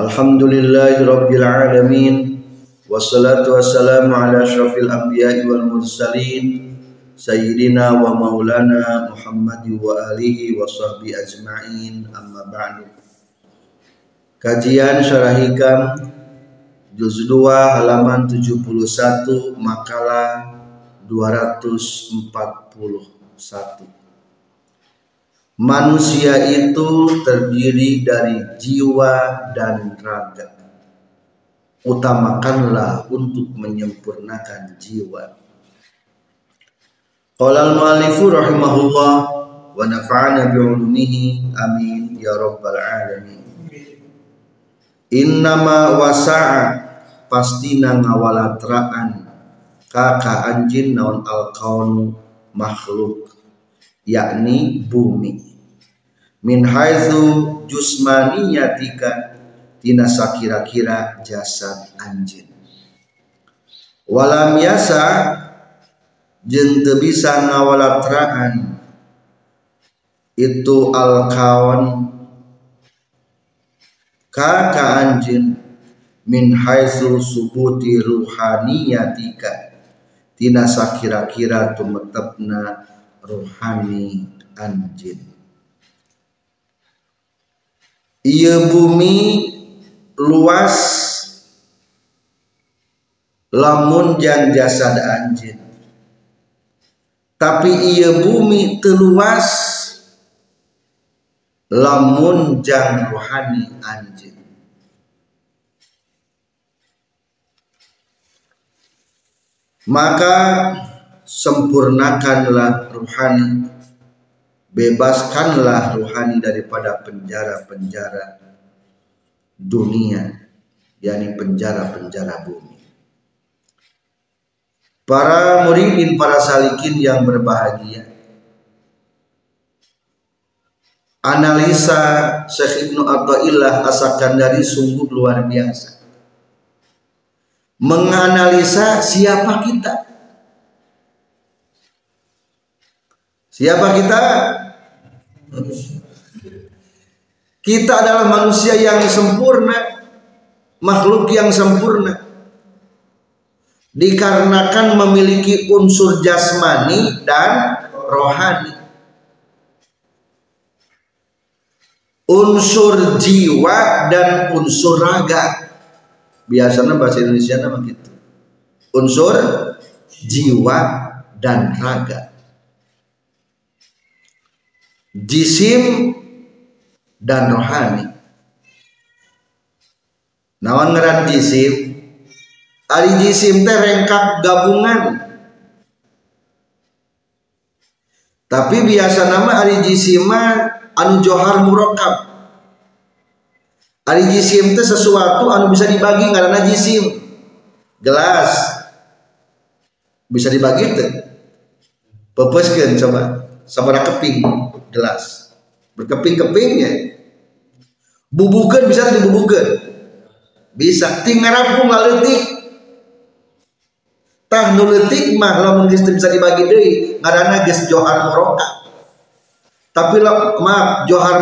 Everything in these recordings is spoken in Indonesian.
Alhamdulillahi rabbil alamin. Wassalatu wassalamu ala asyrafil anbiya'i wal mursalin. Sayyidina wa maulana Muhammad wa alihi wa sahbihi ajma'in. Amma ba'du. Kajian Syarah Hikam juz 2 halaman 71 makalah 241 Manusia itu terdiri dari jiwa dan raga. Utamakanlah untuk menyempurnakan jiwa. Qala al-muallifu rahimahullah wa nafa'ana bi'ulumihi amin ya rabbal alamin. Innama wasa'a pastina ngawalatraan kaka anjin naon al kaunu makhluk yakni bumi min haitsu jusmaniyatika tina sakira-kira jasad anjin walam yasa teu bisa ngawalatraan itu al kaun kaka anjin min haitsu subuti ruhaniyatika tina sakira-kira tumetepna rohani anjin Iya bumi luas lamun jan jasad anjin tapi iya bumi teluas lamun jan rohani anjin maka sempurnakanlah ruhani bebaskanlah ruhani daripada penjara-penjara dunia yakni penjara-penjara bumi. Para muridin para salikin yang berbahagia. Analisa Syekh Ibnu Athaillah asakan dari sungguh luar biasa. Menganalisa siapa kita. Siapa kita? Kita adalah manusia yang sempurna, makhluk yang sempurna. Dikarenakan memiliki unsur jasmani dan rohani. Unsur jiwa dan unsur raga biasanya bahasa Indonesia nama gitu unsur jiwa dan raga jisim dan rohani nawan ngeran jisim ari jisim teh rengkap gabungan tapi biasa nama ari jisim anu johar murokab Ari jisim itu sesuatu anu bisa dibagi karena jisim. Gelas bisa dibagi itu. Pepeskeun coba. Sabara keping gelas. Berkeping-kepingnya. Bubukeun bisa dibubukeun. Bisa tinggal rampung leutik. Tah nu leutik mah lamun geus bisa dibagi deui ngaranna geus johar murokab. Tapi maaf johar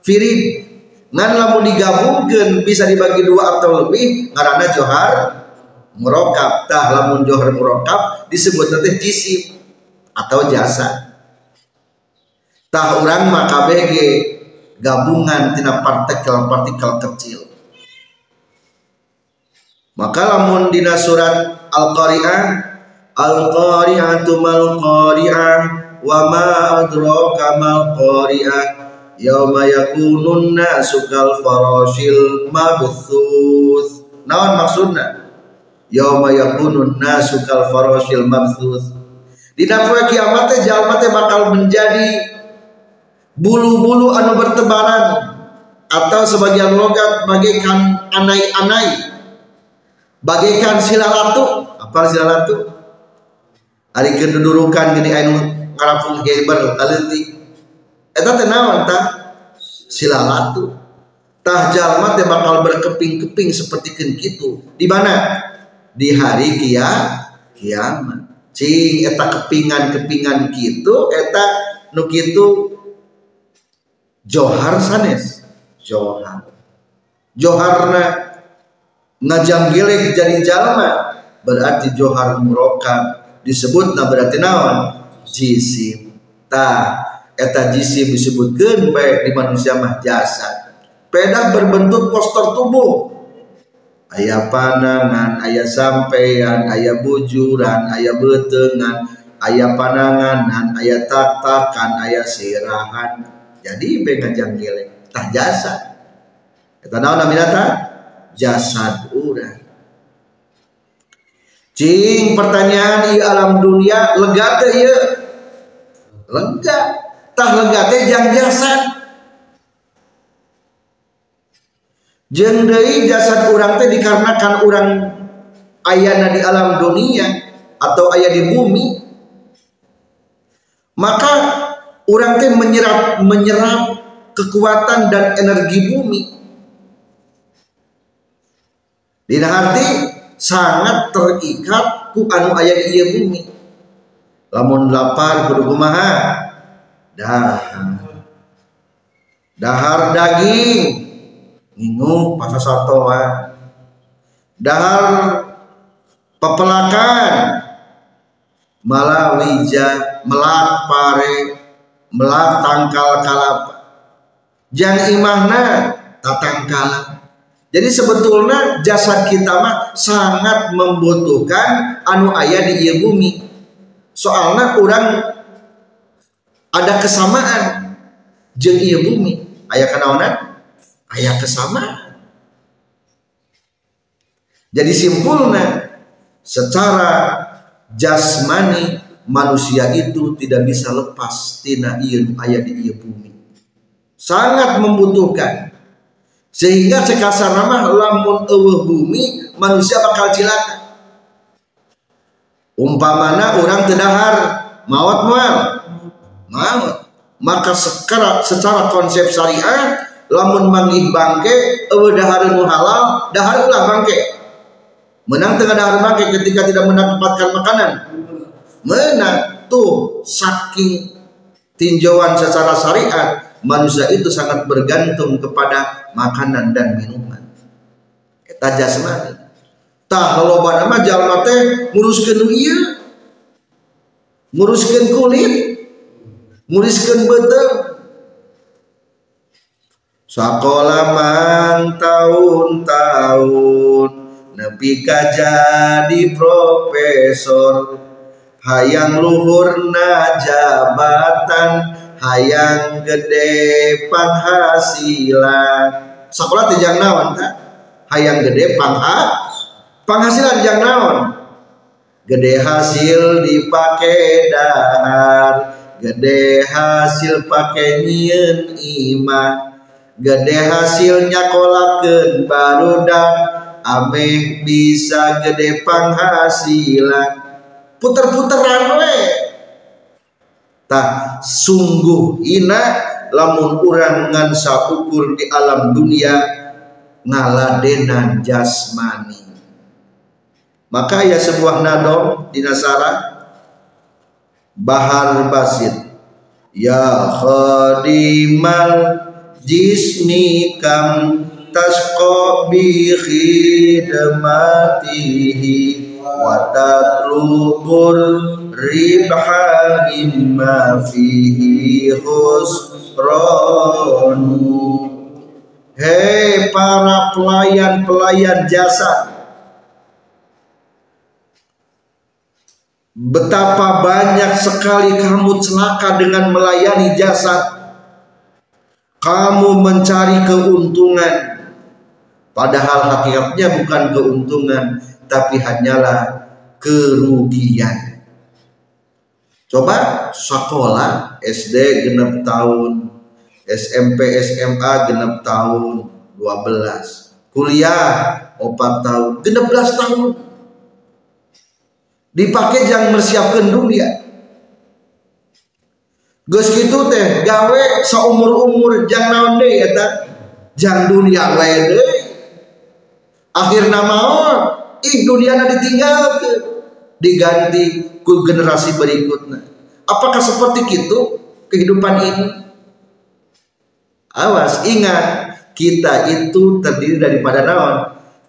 firid ngan lamun digabungkan bisa dibagi dua atau lebih karena johar murokab tah lamun johar murokab disebut nanti jisim atau jasa tah orang maka BG gabungan tina partikel-partikel kecil. Maka lamun dina surat Al-Qari'ah Al-Qari'atu mal Qari'ah wa ma adraka mal Qari'ah yauma yakunun nasu kal farashil mabthus. Naon maksudna? Yauma yakunun nasu kal farashil mabthus. Di poe kiamat teh jalma teh bakal menjadi bulu-bulu anu bertebaran atau sebagian logat bagaikan anai-anai. Bagaikan silalatu apa silalatu hari kedudukan gini anu ngarapun geber aleuti eta teh naon tah silalatu tah jalma teh bakal berkeping-keping seperti kitu. Di mana? Di hari kia kiamat. Cing eta kepingan-kepingan gitu eta nu kitu johar sanes. Johar. Joharna ngajam gilek jadi jalma. Berarti johar muroka disebut nah berarti naon? Jisim. Ta eta jisim disebutkan baik di manusia mah jasad pedak berbentuk poster tubuh. Ayah panangan ayah sampean ayah bujuran ayah betengan ayah panangan ayah tatakan ayah sirahan jadi bengajang gelek tah jasad kita naon tah? Jasad urang cing pertanyaan iya alam dunia lega teh ieu lega. Tah lega teh jang jasad. Jeng jasad orang teh dikarenakan orang ayana di alam dunia atau ayah di bumi. Maka orang teh menyerap menyerap kekuatan dan energi bumi. Di hati sangat terikat ku anu ayah di iya bumi. Lamun lapar kudu kumaha? Dahar. Dahar daging. Ngingu pasasatoa dahar pepelakan. Malawija melak pare melak tangkal kalapa jangan imahna tatangkala jadi sebetulnya jasad kita mah sangat membutuhkan anu ayah di iya bumi. Soalnya orang ada kesamaan. Jeng iya bumi. Ayah kenaonan ayah kesamaan. Jadi simpulnya secara jasmani manusia itu tidak bisa lepas tina iya ayah di iya bumi. Sangat membutuhkan. Sehingga sekasar nama lamun eueuh bumi manusia bakal cilaka. Umpamana orang tedahar maut mual. Maut maka secara secara konsep syariah lamun manggih bangke eueuh dahar nu halal dahar ulah bangke. Menang tengah dahar bangke ketika tidak mendapatkan makanan menang tuh saking tinjauan secara syariat manusia itu sangat bergantung kepada makanan dan minuman. Kita jasmani. Tah loba nama jalma teh nguruskeun ieu nguruskeun kulit nguruskeun beuteung Sekolah mang tahun-tahun Nepi jadi profesor Hayang luhurna jabatan Hayang gede penghasilan. Sekolah tijang naon tak? Hayang gede pangha Penghasilan jang naon? Gede hasil dipake dahar Gede hasil pake nyen iman gede hasilnya kolaken barudak ameh bisa gede penghasilan puter-puteran we. Tah sungguh ina lamun urang ngan ukur di alam dunia ngaladenan jasmani. Maka ya sebuah nadom di Nasara Bahar Basit. Ya khadimal jismi kam tasqa bi khidmatihi tatlubur ribha mimma fihi khusranu Hei para pelayan-pelayan jasa. Betapa banyak sekali kamu celaka dengan melayani jasa. Kamu mencari keuntungan. Padahal hakikatnya bukan keuntungan tapi hanyalah kerugian. Coba sekolah SD genep tahun SMP SMA genep tahun 12 kuliah 4 tahun genep belas tahun. Dipakai jangan mersiapkan dunia. Gus gitu teh gawe seumur umur jangan naon deh ya tak jangan dunia wae deh. Akhir nama ih ditinggal ke diganti ke generasi berikutnya. Apakah seperti itu kehidupan ini? Awas ingat kita itu terdiri daripada naon?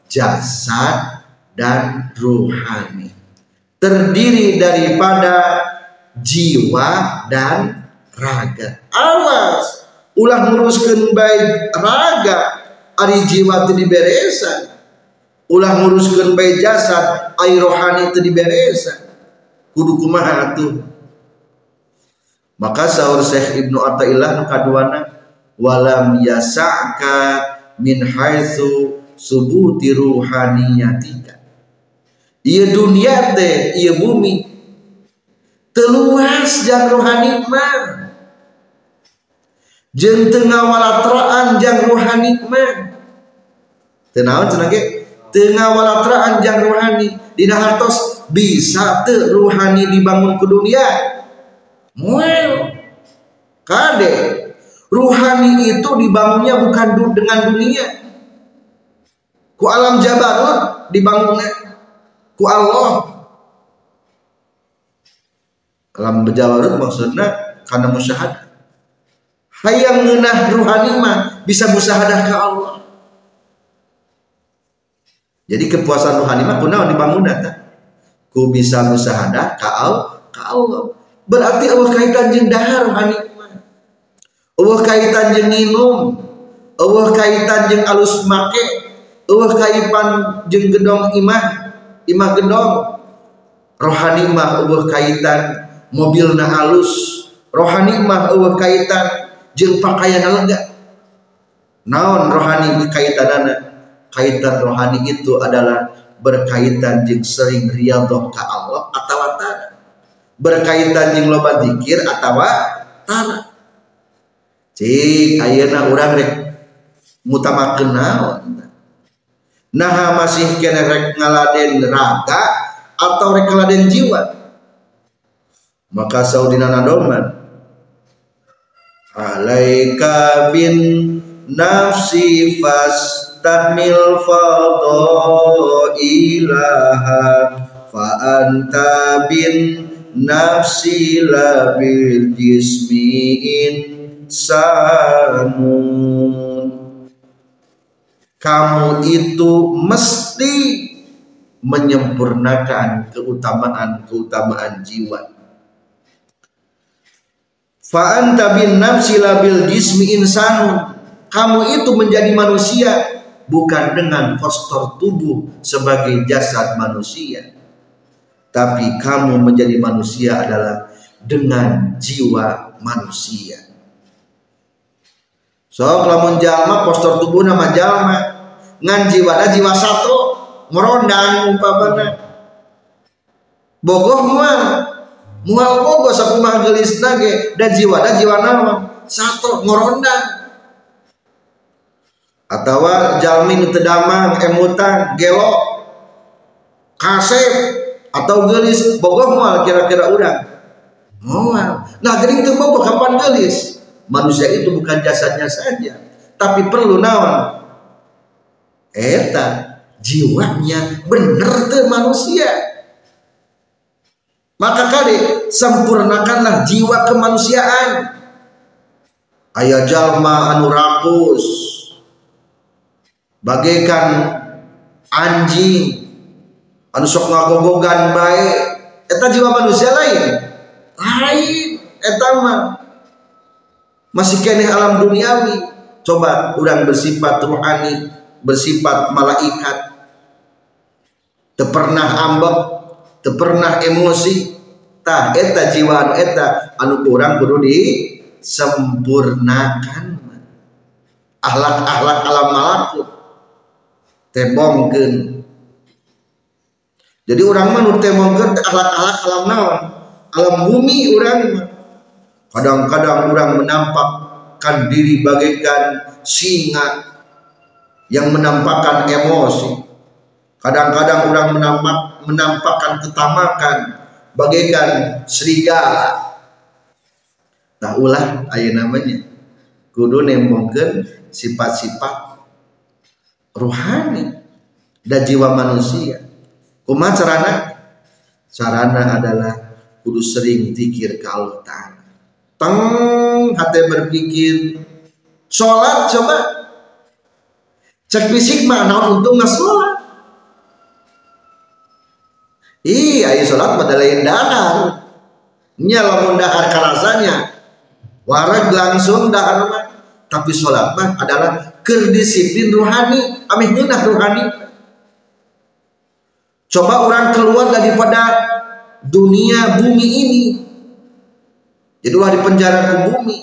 Jasad dan ruhani terdiri daripada jiwa dan raga. Awas ulah nguruskan baik raga ari jiwa itu diberesan ulah nguruskan baik jasad air rohani itu diberesan. Kudu kumaha tuh maka sahur Syekh Ibnu Athaillah kaduana walam yasa'ka min haitsu subuti ruhaniyatika iya dunia teh iya bumi. Teluas jang rohani mah. Jeung teu ngawalatraan jang rohani mah. Teu naon cenah teu ngawalatraan jang rohani dina hartos bisa teu rohani dibangun ke dunia. Moel kade rohani itu dibangunnya bukan dengan dunia. Ku alam jabarut dibangunnya. Ku Allah. Alam jabarut maksudnya karena musyahadah. Hayang ngeunah ruhani mah bisa musyahadah ke Allah jadi kepuasan ruhani mah kunaon dibangun data ku bisa musyahadah ke Allah ke Allah. Berarti Allah kaitan jeung dahar ruhani mah. Allah kaitan jeung minum Allah kaitan jeung alus make. Allah kaitan jeung gedong imah imah gedong. Rohani mah Allah kaitan mobilna halus rohani mah Allah kaitan jeng pakaian lega naon rohani kaitanana kaitan rohani itu adalah berkaitan jeng sering riyadhah ka Allah atau tara. Berkaitan jeng loba zikir atau tara. Cik ayeuna urang rek mutamakeun naon? Nah masih kena rek ngaladen raga atau rek ngaladen jiwa? Maka saudina nadoman alaika bin nafsi tahmil ilaha fa anta bin nafsi labil jismiin sanun kamu itu mesti menyempurnakan keutamaan-keutamaan jiwa. Fa anta bin nafsi labil jismi insanun kamu itu menjadi manusia bukan dengan postur tubuh sebagai jasad manusia. Tapi kamu menjadi manusia adalah dengan jiwa manusia. So lamun jalma postur tubuh nama jalma ngan jiwa jiwa satu merondang umpamana bogoh mual. Mual bogo sakumaha gelis nage dan jiwa dan jiwa nama. Satu ngoronda atau jalmin tedamang emutan gelo kasep atau gelis bogoh mual kira-kira urang. Mual. Nah gering itu bogoh kapan gelis? Manusia itu bukan jasadnya saja tapi perlu naon? Eta jiwanya bener tuh manusia. Maka kali sempurnakanlah jiwa kemanusiaan. Ayah jalma anu rakus. Bagaikan anjing anu sok ngagogogan baik. Eta jiwa manusia lain. Lain eta mah. Masih kene alam duniawi. Coba orang bersifat rohani, bersifat malaikat. Teu pernah ambek pernah emosi tah eta jiwa anu eta anu kurang kudu disempurnakan akhlak-akhlak alam malakut tebongkeun jadi orang mah nu tebongkeun akhlak-akhlak alam naon alam bumi orang kadang-kadang orang menampak menampakkan diri bagaikan singa yang menampakkan emosi. Kadang-kadang orang menampak, menampakkan ketamakan bagaikan serigala. Tak ulah ayat namanya. Kudu nembongkan sifat-sifat rohani dan jiwa manusia. Kuma carana? Carana adalah kudu sering zikir ke Allah Ta'ala. Teng hati berpikir. Sholat coba. Cek fisik mana untung nggak sholat. Iya, iya sholat pada lain dahar. Nya lamun dahar karasanya. Langsung dahar. Tapi sholat mah adalah kedisiplin rohani. Amih ngenah rohani. Coba orang keluar daripada dunia bumi ini. Jadi di penjara ke bumi.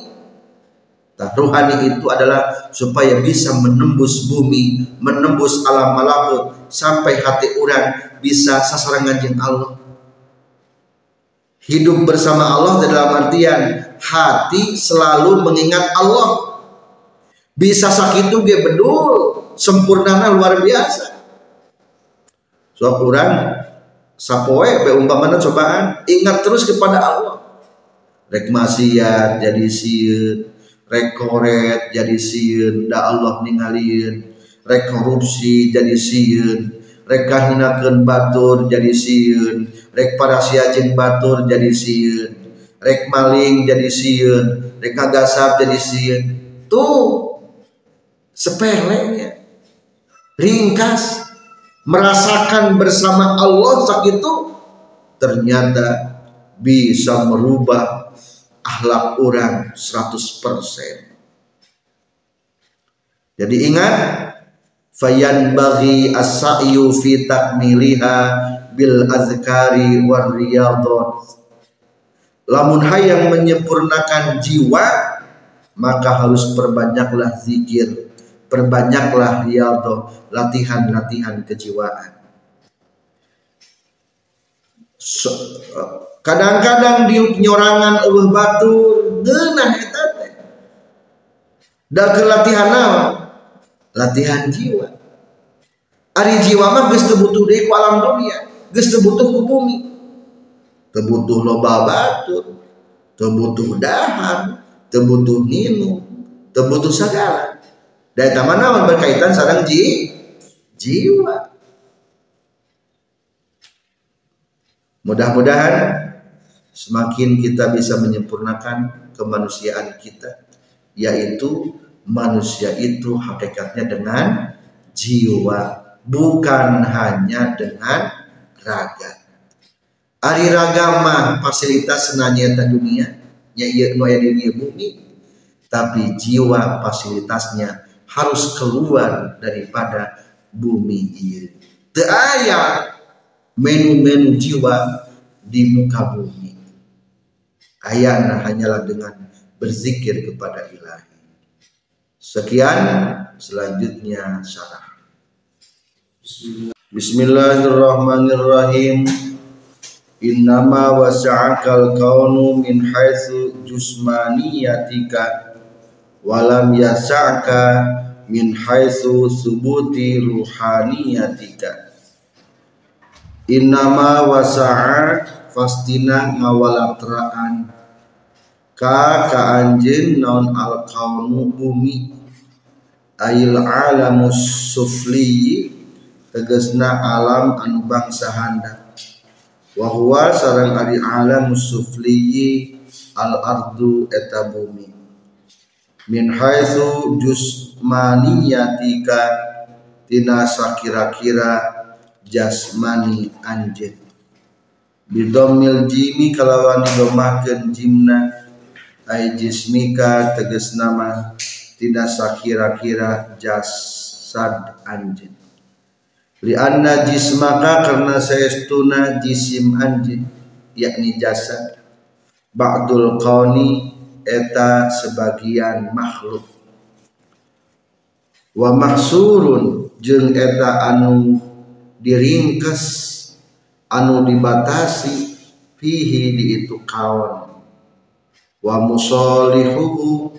Nah, rohani itu adalah supaya bisa menembus bumi, menembus alam malakut sampai hati orang bisa sasaran ngajin Allah hidup bersama Allah dalam artian hati selalu mengingat Allah bisa sakit itu ge bedul. Sempurnana luar biasa. So kurang sapoe be umpamana cobaan ingat terus kepada Allah. Rek maksiat jadi sieun rek koret jadi sieun da Allah ningalieun rek korupsi jadi sieun rek kahinakeun batur jadi sieun rek parasiajin batur jadi sieun rek maling jadi sieun rek ngagasap jadi sieun tuh sepelenya ringkas. Merasakan bersama Allah saat itu ternyata bisa merubah akhlak orang 100% jadi ingat fayan bagi as-sa'yu fi takmiliha bil azkari war riyadhat lamun hayang menyempurnakan jiwa maka harus perbanyaklah zikir perbanyaklah riyadhah latihan-latihan kejiwaan kadang-kadang di nyorangan eueuh batur geunah eta teh da latihan latihan jiwa Ari jiwa mah geus teu butuh deui ku alam dunia, geus teu butuh ku bumi. Teu butuh loba batur, teu butuh dahar, teu butuh ninu, teu butuh segala. Da eta mana berkaitan sareng ji, jiwa. Mudah-mudahan semakin kita bisa menyempurnakan kemanusiaan kita yaitu manusia itu hakikatnya dengan jiwa bukan hanya dengan raga ari ragama fasilitas senanyata dunia nya iya nu dunia bumi tapi jiwa fasilitasnya harus keluar daripada bumi ini teu aya menu-menu jiwa di muka bumi ayana hanyalah dengan berzikir kepada ilahi Sekian selanjutnya syarah. Bismillahirrahmanirrahim. Innama wasa'akal kaunu min haitsu jusmaniyatika walam yasa'ka min haitsu subuti ruhaniyatika. Innama wasa'a fastina ngawalatraan. Ka ka anjeun naon al kaunu bumi. Ail alamus sufli tegesna alam anu bangsa handa. Wa huwa sareng ari alamus sufli al ardu eta bumi. Min haitsu jusmaniyatika tina sakira-kira jasmani anjeun bidomil jimi kalawan domahkeun jimna ay jismika tegas nama tidak sakira-kira jasad anjin li anna jismaka karena saestuna jisim anjin yakni jasad. Ba'dul qawni eta sebagian makhluk wa mahsurun jeung eta anu diringkes anu dibatasi fihi di itu kawan wa musalihuhu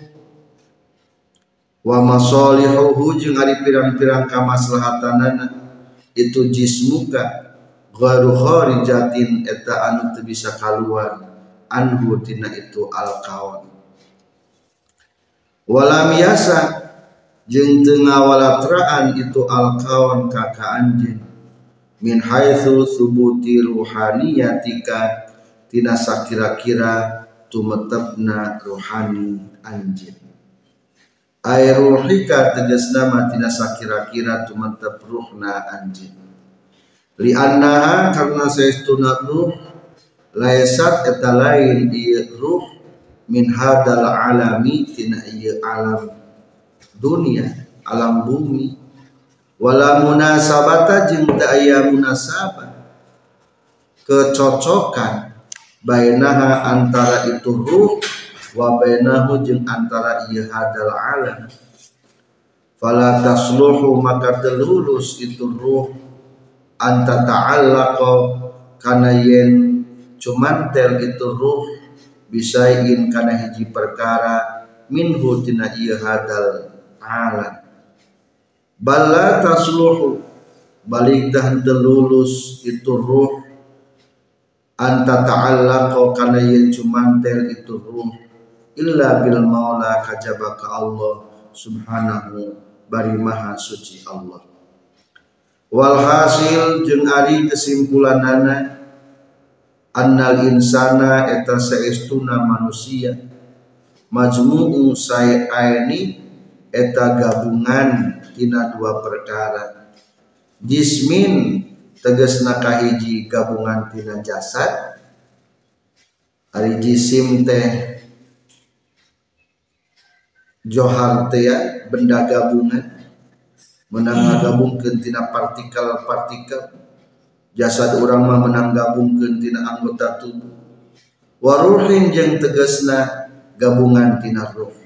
wa masalihuhu jeung ari pirang-pirang kamaslahatanana itu jismuka ghairu kharijatin eta anu teu bisa kaluar anhu tina itu al kawan walam yasa jeung teu ngawalatraan itu al kawan ka ka anjeun min haitsu subuti ruhaniyatika tina sakira-kira tumetepna ruhani anjeun ay ruhika tegasna mah tina sakira-kira tumetep ruhna anjeun li annaha karna saestuna ruh laisat eta lain ieu ruh min hadal alami tina ieu alam dunia alam bumi. Wala munasabata jeung teu aya munasabah. Kecocokan bainaha antara itu ruh wa bainahu jeung antara ieu hadal alam. Fala tasluhu maka telulus itu ruh. Anta ta'allaqa kana yen cumantel itu ruh bisain kana hiji perkara minhu tina ieu hadal alam. Balla tasluhu. Balik dah telulus itu ruh. Anta ta'allaqa kana yen cumantel itu ruh. Illa bil maula kajaba ka Allah subhanahu bari maha suci Allah. Walhasil jeung ari kesimpulanana annal insana eta saestuna manusia. Majmu'u say'aini eta gabungan tina dua perkara. Jismin tegesna kahiji gabungan tina jasad. Ari jisim teh johar ya benda gabungan. Menang gabungkeun tina partikel-partikel. Jasad orang mah menang gabungkeun tina anggota tubuh. Waruhin jeung tegasna gabungan tina ruh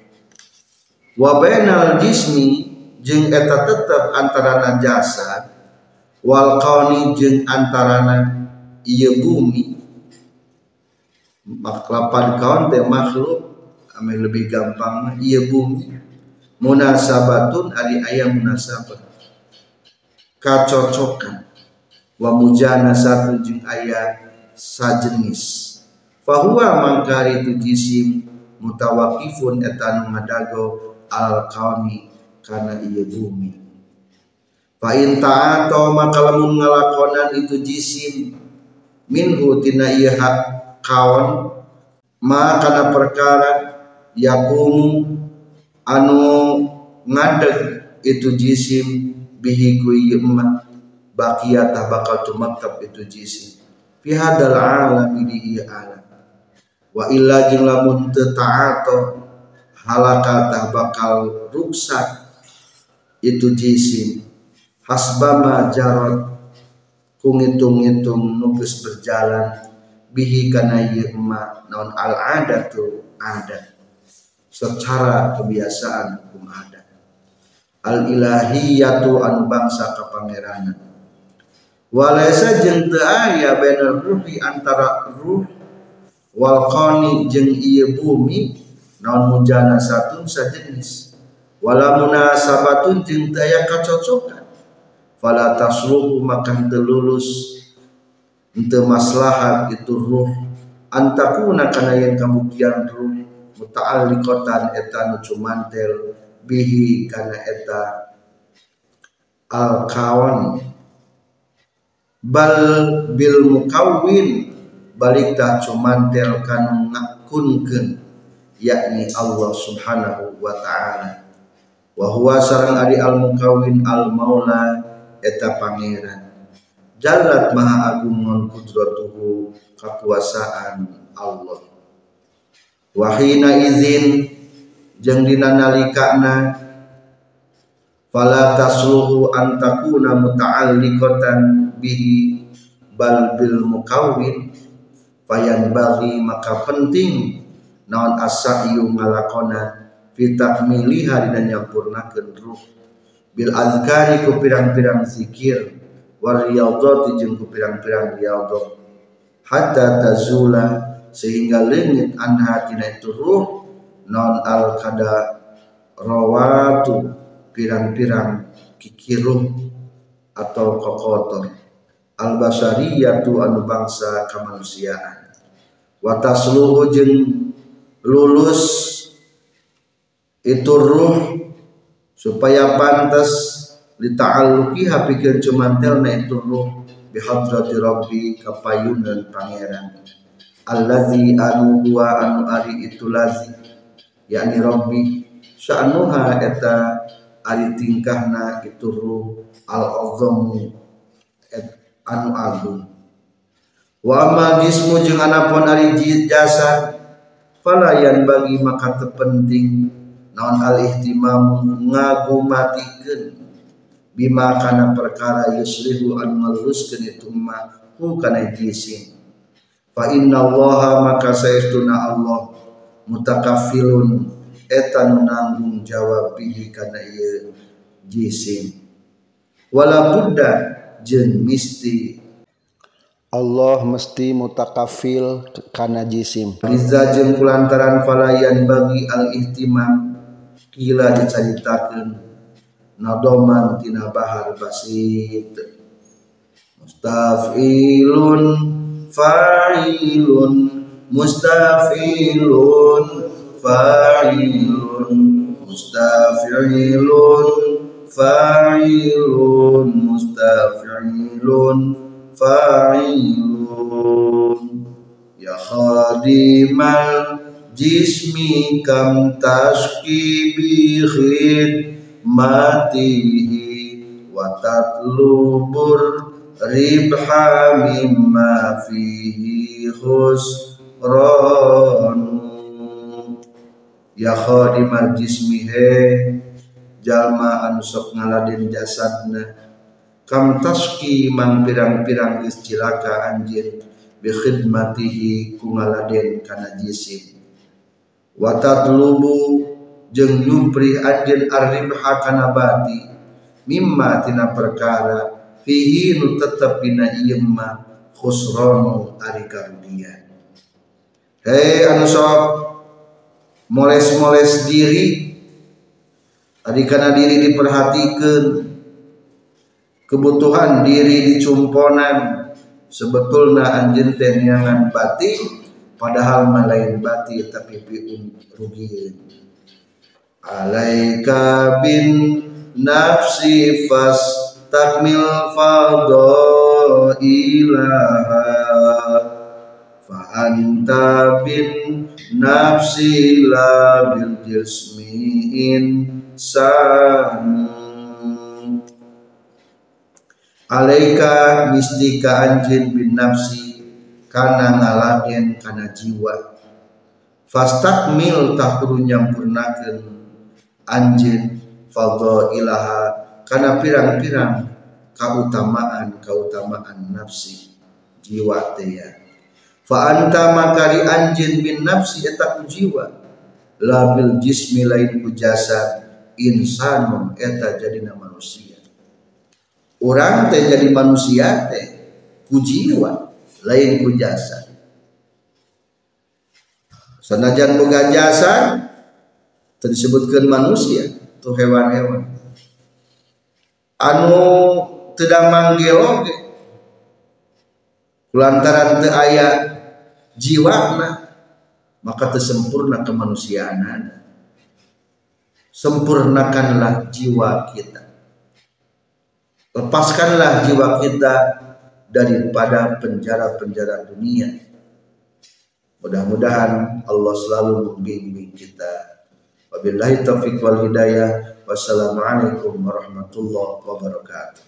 wa bainal jismi jeung eta tetep antarana jasad wal qauni jeung antarana ieu bumi. Maklapan kawan teh makhluk ame lebih gampang iya bumi. Munasabatun ari ayam munasabah kacocokan. Wa mujana satu jeung aya sajenis. Fahuwa mangkari itu jisim mutawakifun etan ngadago al kauni kana iya bumi. Fa in ta'ato maka lamun ngalakonan itu jisim minhu tina iya hak kawan ma kana perkara yakum anu ngadeg itu jisim bihi ku yemma baqiyatah bakal tumaktab itu jisim. Fi hadal alam di alam. Wa illa jeung lamun teu ta'ato halakatah bakal ruksak itu jisim. Hasbama jarot. Ku ngitung-ngitung berjalan. Bihi kana emak naon al adatu adat secara kebiasaan hukum adat al ilahiyatu anu bangsa kapangeranan walaysa jeung teu aya bener ruhi antara ruh. Wal qani jeung ieu bumi naon mujana satun sajenis wala munasabatun jeung aya kacocokan. Fala tasruhu maka teu lulus. Teu maslahat itu ruh. Antakuna kana yang kamukian ruh. Muta'alliqatan eta nu cumantel. Bihi kana eta al kawan bal bil mukawwin balik tah cumantel kanu ngakunkeun yakni Allah subhanahu wa ta'ala. Wa huwa sareng ari al mukawwin al maula eta pangeran. Jalat maha agung non kudratuhu kakuasaan Allah. Wahina izin jeung dina nalikana fala tasluhu an takuna muta'alliqatan bihi bal bil mukawwin fayan bagi maka penting naon asaiyu ngalakona fi takmiliha dina nyampurnakeun ruh. Bil azkari ku pirang-pirang zikir war riyadhati ku pirang-pirang riyadhah. Hatta tazula sehingga lenyit anha tina itu ruh. Non al kada rawatu pirang-pirang kikiruh atau kokotor. Al basariyatu anu bangsa kemanusiaan wa tasluhu lulus itu ruh supaya pantas li ta'alluqi hapikeun cumantelna itu ruh bi hadrati rabbi kapayunan pangeran. Allazi anu huwa anu ari itu lazi. Yakni rabbi sya'nuha eta ari tingkahna itu ruh al azamu anu agung. Wa amal jismu jeung anapun ari jasad falayan bagi maka terpenting. Naon al ihtimam? Ngagumatikeun bima kana perkara yuslihu an ngaluruskeun itu mah hu kana jisim fa inna allaha maka saestuna allah. Mutakaffilun eta nanggung jawab bihi kana ieu jisim wala budda jeung misti Allah mesti mutakafil kana jisim. Riza jeung kulantaran falayan bagi al ihtimam kila dicaritakeun nadoman tina bahar basit mustafilun fa'ilun mustafilun fa'ilun mustafilun fa'ilun mustafilun fa'ilun. Ya khadimal jismi kam tashki bi khidmatihi wa tatlubur ribha mimma fihi khusran ya khadimal jismi he jalma anu sok ngaladen jasadna kam taski man pirang-pirang istilaka anjir bi khidmatihi ku ngaladen kana jisim. Wa tatlubu jeung nyupri anjeun arribha kana bati mimma tina perkara fihi nu tetep dina ieu mah khusranu ari karugian. Hei anu sok moles-moles diri Tadi karena diri diperhatikan kebutuhan diri dicumponan sebetulnya anjing niangan bati padahal malain bati tapi piun rugiin alaika bin nafsi fas takmil fadho ilaha. Fa anta bin nafsi la bil jismiin sanu alaika mistika anjin bin nafsi kana ngaladen kana jiwa. Fastakmil tahkudu nyampurnakeun anjin ilaha kana pirang-pirang kautamaan kautamaan nafsi jiwa teh ya. Fa anta makari anjin bin nafsi eta jiwa. Labil jismi lain ku jasad insanun eta jadi manusia orang teh jadi manusia teh lain ku jasa sanajan boga jasa disebutkan manusia tuh hewan-hewan. Anu tidak manggil lantaran teu aya jiwana maka tersempurna kemanusiaan sempurnakanlah jiwa kita lepaskanlah jiwa kita daripada penjara-penjara dunia. Mudah-mudahan Allah selalu membimbing kita. Wabillahi taufiq wal hidayah. Wassalamualaikum warahmatullahi wabarakatuh